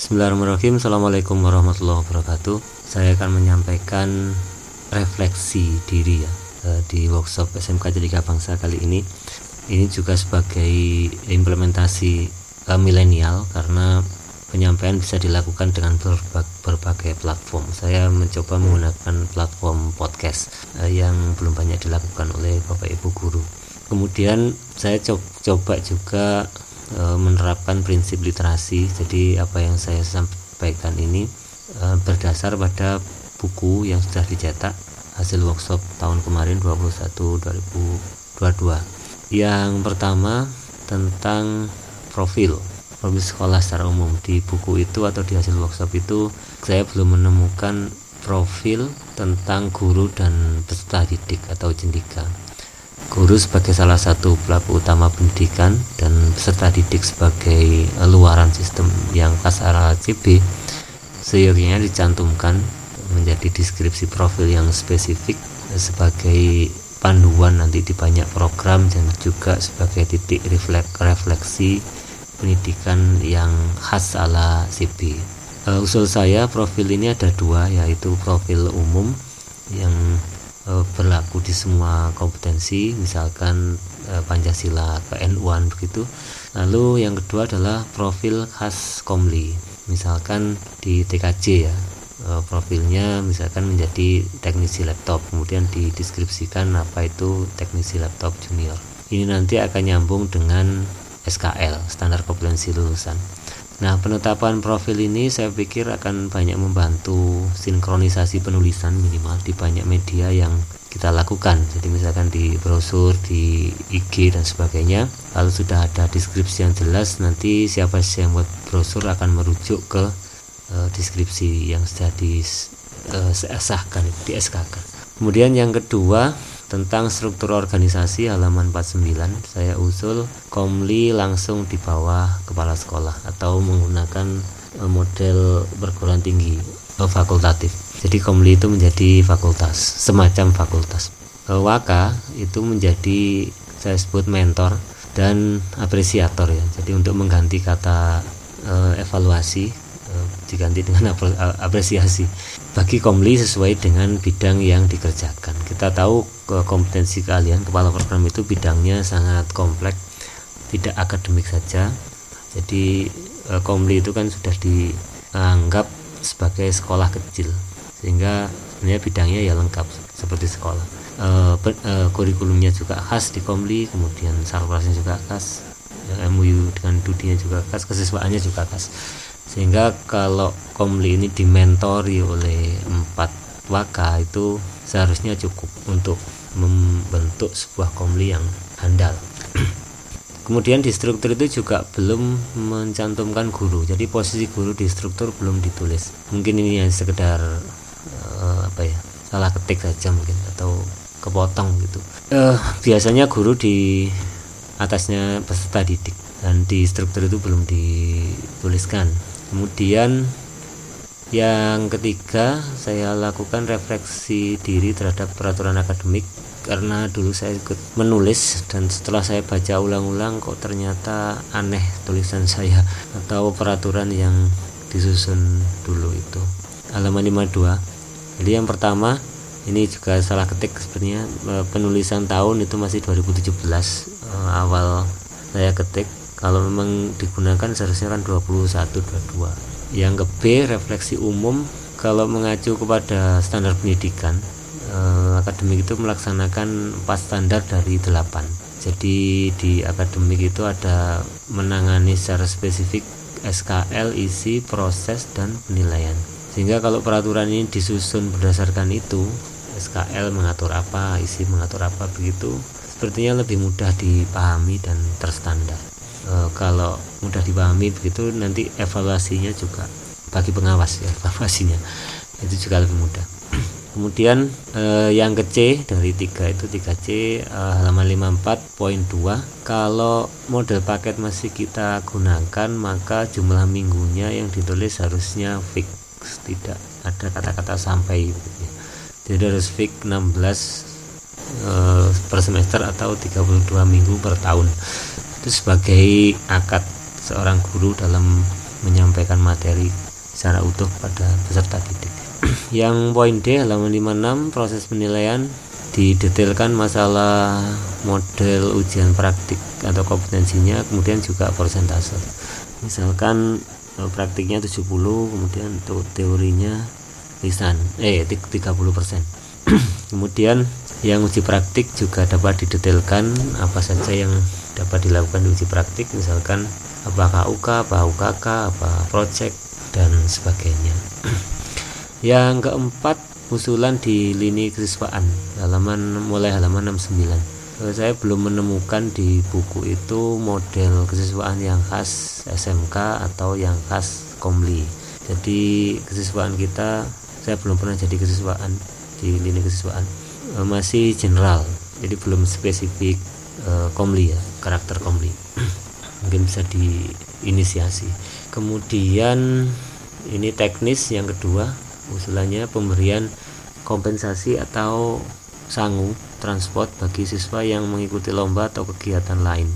Bismillahirrahmanirrahim. Assalamualaikum warahmatullahi wabarakatuh. Saya akan menyampaikan refleksi diri ya eh, Di workshop SMK Jadika Bangsa kali ini. Ini juga sebagai implementasi uh, milenial Karena penyampaian bisa dilakukan dengan berbagai platform. Saya mencoba menggunakan platform podcast uh, yang belum banyak dilakukan oleh Bapak Ibu guru. Kemudian saya coba juga e, menerapkan prinsip literasi. Jadi apa yang saya sampaikan ini e, berdasar pada buku yang sudah dicetak hasil workshop tahun kemarin 21 2022 yang pertama tentang profil profil sekolah secara umum. Di buku itu atau di hasil workshop itu saya belum menemukan profil tentang guru dan peserta didik atau jendika guru sebagai salah satu pelaku utama pendidikan dan peserta didik sebagai luaran sistem yang khas arah CB seyogianya dicantumkan menjadi deskripsi profil yang spesifik sebagai panduan nanti di banyak program dan juga sebagai titik refleksi pendidikan yang khas ala CB uh, usul saya profil ini ada dua yaitu profil umum yang Eh, berlaku di semua kompetensi misalkan e, Pancasila KNU-an begitu. Lalu yang kedua adalah profil khas Komli. Misalkan di TKJ ya e, profilnya misalkan menjadi teknisi laptop kemudian dideskripsikan apa itu teknisi laptop junior. Ini nanti akan nyambung dengan SKL standar kompetensi lulusan Nah, penetapan profil ini saya pikir akan banyak membantu sinkronisasi penulisan minimal di banyak media yang kita lakukan. Jadi misalkan di brosur, di IG dan sebagainya. Kalau sudah ada deskripsi yang jelas, nanti siapa sih yang buat brosur akan merujuk ke uh, deskripsi yang sudah disahkan, uh, di SK kan. Kemudian yang kedua, tentang struktur organisasi halaman 49 saya usul komli langsung di bawah kepala sekolah atau menggunakan eh, model perguruan tinggi eh, fakultatif. Jadi komli itu menjadi fakultas semacam fakultas. Eh, waka itu menjadi saya sebut mentor dan apresiator ya. Jadi untuk mengganti kata evaluasi diganti dengan apresiasi bagi komli sesuai dengan bidang yang dikerjakan. Kita tahu kompetensi kalian kepala program itu bidangnya sangat kompleks tidak akademik saja. Jadi komli itu kan sudah dianggap sebagai sekolah kecil sehingga sebenarnya bidangnya ya lengkap seperti sekolah. E, e, kurikulumnya juga khas di komli kemudian sarprasnya juga khas MUU dengan dudinya juga khas kesiswaannya juga khas sehingga kalau Komli ini dimentori oleh empat waka itu seharusnya cukup untuk membentuk sebuah Komli yang handal. Kemudian di struktur itu juga belum mencantumkan guru. Jadi posisi guru di struktur belum ditulis. Mungkin ini yang sekedar uh, apa ya salah ketik saja mungkin atau kepotong gitu. Uh, biasanya guru di atasnya peserta didik. Dan di struktur itu belum dituliskan kemudian yang ketiga saya lakukan refleksi diri terhadap peraturan akademik. Karena dulu saya ikut menulis dan setelah saya baca ulang-ulang kok ternyata aneh tulisan saya atau peraturan yang disusun dulu itu. Halaman 52 jadi yang pertama ini juga salah ketik sebenarnya e, penulisan tahun itu masih 2017 e, awal saya ketik kalau memang digunakan seharusnya kan 21 22 yang ke B refleksi umum kalau mengacu kepada standar pendidikan eh, akademik itu melaksanakan 4 standar dari 8 jadi di akademik itu ada menangani secara spesifik SKL, isi, proses, dan penilaian. Sehingga kalau peraturan ini disusun berdasarkan itu SKL mengatur apa, isi mengatur apa begitu sepertinya lebih mudah dipahami dan terstandar e, kalau mudah dipahami begitu nanti evaluasinya juga bagi pengawas ya evaluasinya. Itu juga lebih mudah. Kemudian e, yang ke C dari 3 itu 3C e, eh, halaman 54.2 kalau model paket masih kita gunakan maka jumlah minggunya yang ditulis harusnya fix. Tidak ada kata-kata sampai gitu ya. jadi harus fix 16 e, per semester atau 32 minggu per tahun itu sebagai akad seorang guru dalam menyampaikan materi secara utuh pada peserta didik. Yang poin D halaman 56 proses penilaian didetailkan masalah model ujian praktik atau kompetensinya kemudian juga persentase. Misalkan eh, praktiknya 70 kemudian untuk teorinya lisan eh 30 persen. Kemudian yang uji praktik juga dapat didetailkan apa saja yang dapat dilakukan di uji praktik misalkan apakah UK, apa UKK, apa project dan sebagainya. Yang keempat usulan di lini kesiswaan halaman mulai halaman 69 eh, saya belum menemukan di buku itu model kesiswaan yang khas SMK atau yang khas Komli. Jadi kesiswaan kita saya belum pernah jadi kesiswaan di lini kesiswaan eh, masih general jadi belum spesifik eh, Komli ya karakter Komli mungkin bisa diinisiasi. Kemudian ini teknis yang kedua usulannya pemberian kompensasi atau sangu transport bagi siswa yang mengikuti lomba atau kegiatan lain.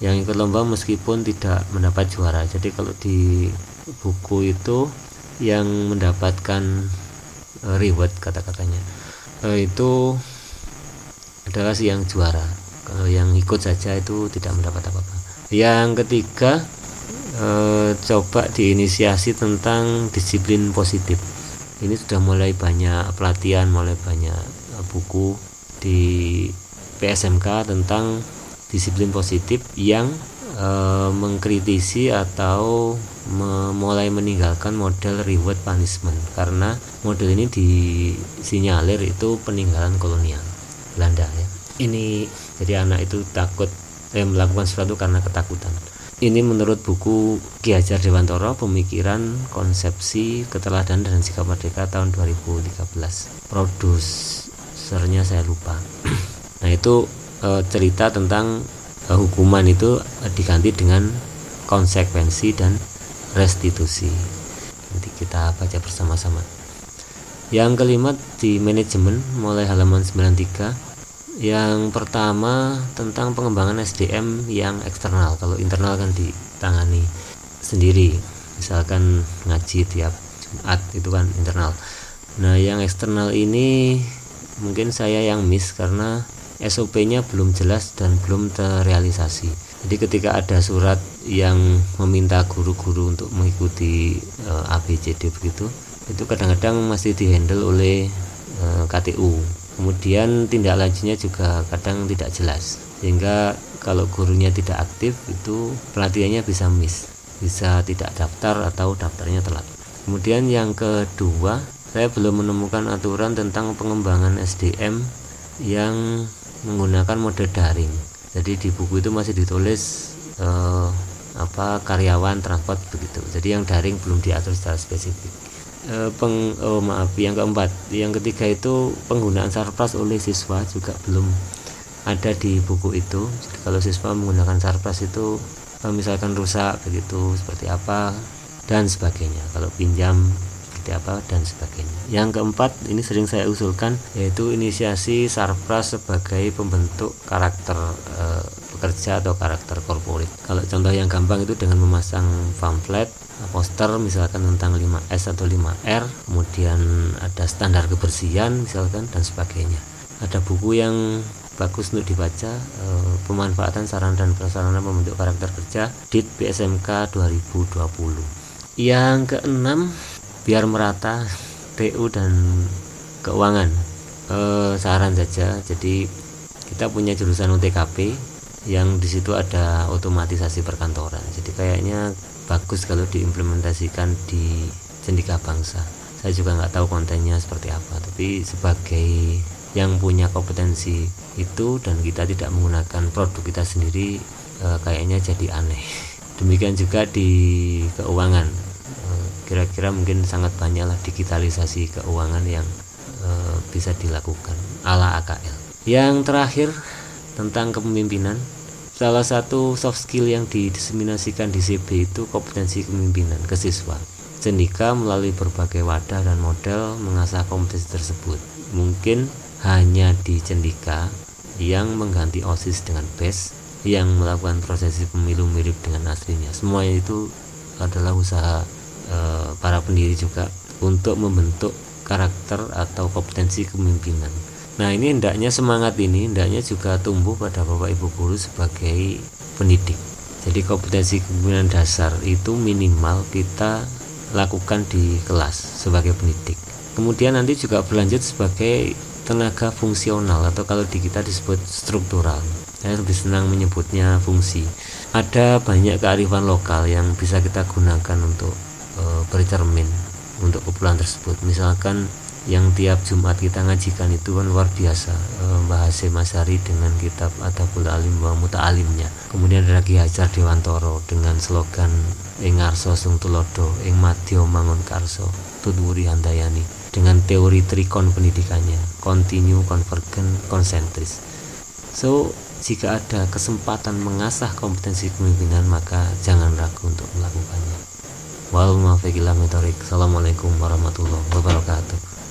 Yang ikut lomba meskipun tidak mendapat juara. Jadi kalau di buku itu yang mendapatkan uh, reward kata-katanya uh, itu adalah si yang juara kalau yang ikut saja itu tidak mendapat apa-apa. Yang ketiga uh, coba diinisiasi tentang disiplin positif. Ini sudah mulai banyak pelatihan mulai banyak eh, buku di PSMK tentang disiplin positif yang e, mengkritisi atau memulai meninggalkan model reward punishment. Karena model ini disinyalir itu peninggalan kolonial Belanda ya. Ini jadi anak itu takut eh, melakukan sesuatu karena ketakutan. Ini menurut buku Ki Hajar Dewantoro Pemikiran Konsepsi Keteladanan dan Sikap Merdeka tahun 2013 produsernya saya lupa. Nah itu e, cerita tentang e, hukuman itu e, diganti dengan konsekuensi dan restitusi. Nanti kita baca bersama-sama. Yang kelima di manajemen mulai halaman 93 yang pertama tentang pengembangan SDM yang eksternal. Kalau internal kan ditangani sendiri. Misalkan ngaji tiap Jumat itu kan internal. Nah, yang eksternal ini mungkin saya yang miss karena SOP-nya belum jelas dan belum terrealisasi. Jadi ketika ada surat yang meminta guru-guru untuk mengikuti e, eh, ABCD begitu, itu kadang-kadang masih dihandle oleh e, eh, KTU kemudian tindak lanjutnya juga kadang tidak jelas. Sehingga kalau gurunya tidak aktif itu pelatihannya bisa miss. Bisa tidak daftar atau daftarnya telat. Kemudian yang kedua saya belum menemukan aturan tentang pengembangan SDM yang menggunakan mode daring. Jadi di buku itu masih ditulis eh, apa karyawan transport begitu. Jadi yang daring belum diatur secara spesifik Eh, peng oh maaf yang keempat. Yang ketiga itu penggunaan sarpras oleh siswa juga belum ada di buku itu. Jadi kalau siswa menggunakan sarpras itu eh, misalkan rusak begitu seperti apa dan sebagainya. Kalau pinjam seperti apa dan sebagainya. Yang keempat ini sering saya usulkan yaitu inisiasi sarpras sebagai pembentuk karakter e, pekerja atau karakter korporat. Kalau contoh yang gampang itu dengan memasang pamflet poster misalkan tentang 5S atau 5R kemudian ada standar kebersihan misalkan dan sebagainya. Ada buku yang bagus untuk dibaca e, pemanfaatan saran dan prasarana membentuk karakter kerja DIT BSMK 2020 yang keenam biar merata TU dan keuangan. E, saran saja. Jadi kita punya jurusan UTKP yang di situ ada otomatisasi perkantoran. Jadi kayaknya bagus kalau diimplementasikan di Cendika Bangsa. Saya juga nggak tahu kontennya seperti apa tapi sebagai yang punya kompetensi itu dan kita tidak menggunakan produk kita sendiri e, kayaknya jadi aneh. Demikian juga di keuangan. Eh, kira-kira mungkin sangat banyaklah digitalisasi keuangan yang e, bisa dilakukan ala AKL yang terakhir tentang kepemimpinan Salah satu soft skill yang didiseminasikan di CB itu kompetensi kepemimpinan ke siswa. Cendika melalui berbagai wadah dan model mengasah kompetensi tersebut. Mungkin hanya di Cendika yang mengganti OSIS dengan BES yang melakukan prosesi pemilu mirip dengan aslinya. Semuanya itu adalah usaha e, para pendiri juga untuk membentuk karakter atau kompetensi kepemimpinan. Nah ini hendaknya semangat ini hendaknya juga tumbuh pada bapak ibu guru sebagai pendidik. Jadi kompetensi kepemimpinan dasar itu minimal kita lakukan di kelas sebagai pendidik. Kemudian nanti juga berlanjut sebagai tenaga fungsional atau kalau di kita disebut struktural. Saya lebih senang menyebutnya fungsi. Ada banyak kearifan lokal yang bisa kita gunakan untuk e, bercermin untuk kumpulan tersebut. Misalkan yang tiap Jumat kita ngajikan itu kan luar biasa e, Mbah Masari dengan kitab Adabul Alim wa Muta'alimnya. Kemudian ada lagi Hajar Dewantoro dengan slogan ing arso sung tulodo ing madya mangun karso tutwuri handayani dengan teori trikon pendidikannya continue convergen konsentris so jika ada kesempatan mengasah kompetensi kepemimpinan maka jangan ragu untuk melakukannya. Wal Assalamualaikum warahmatullahi wabarakatuh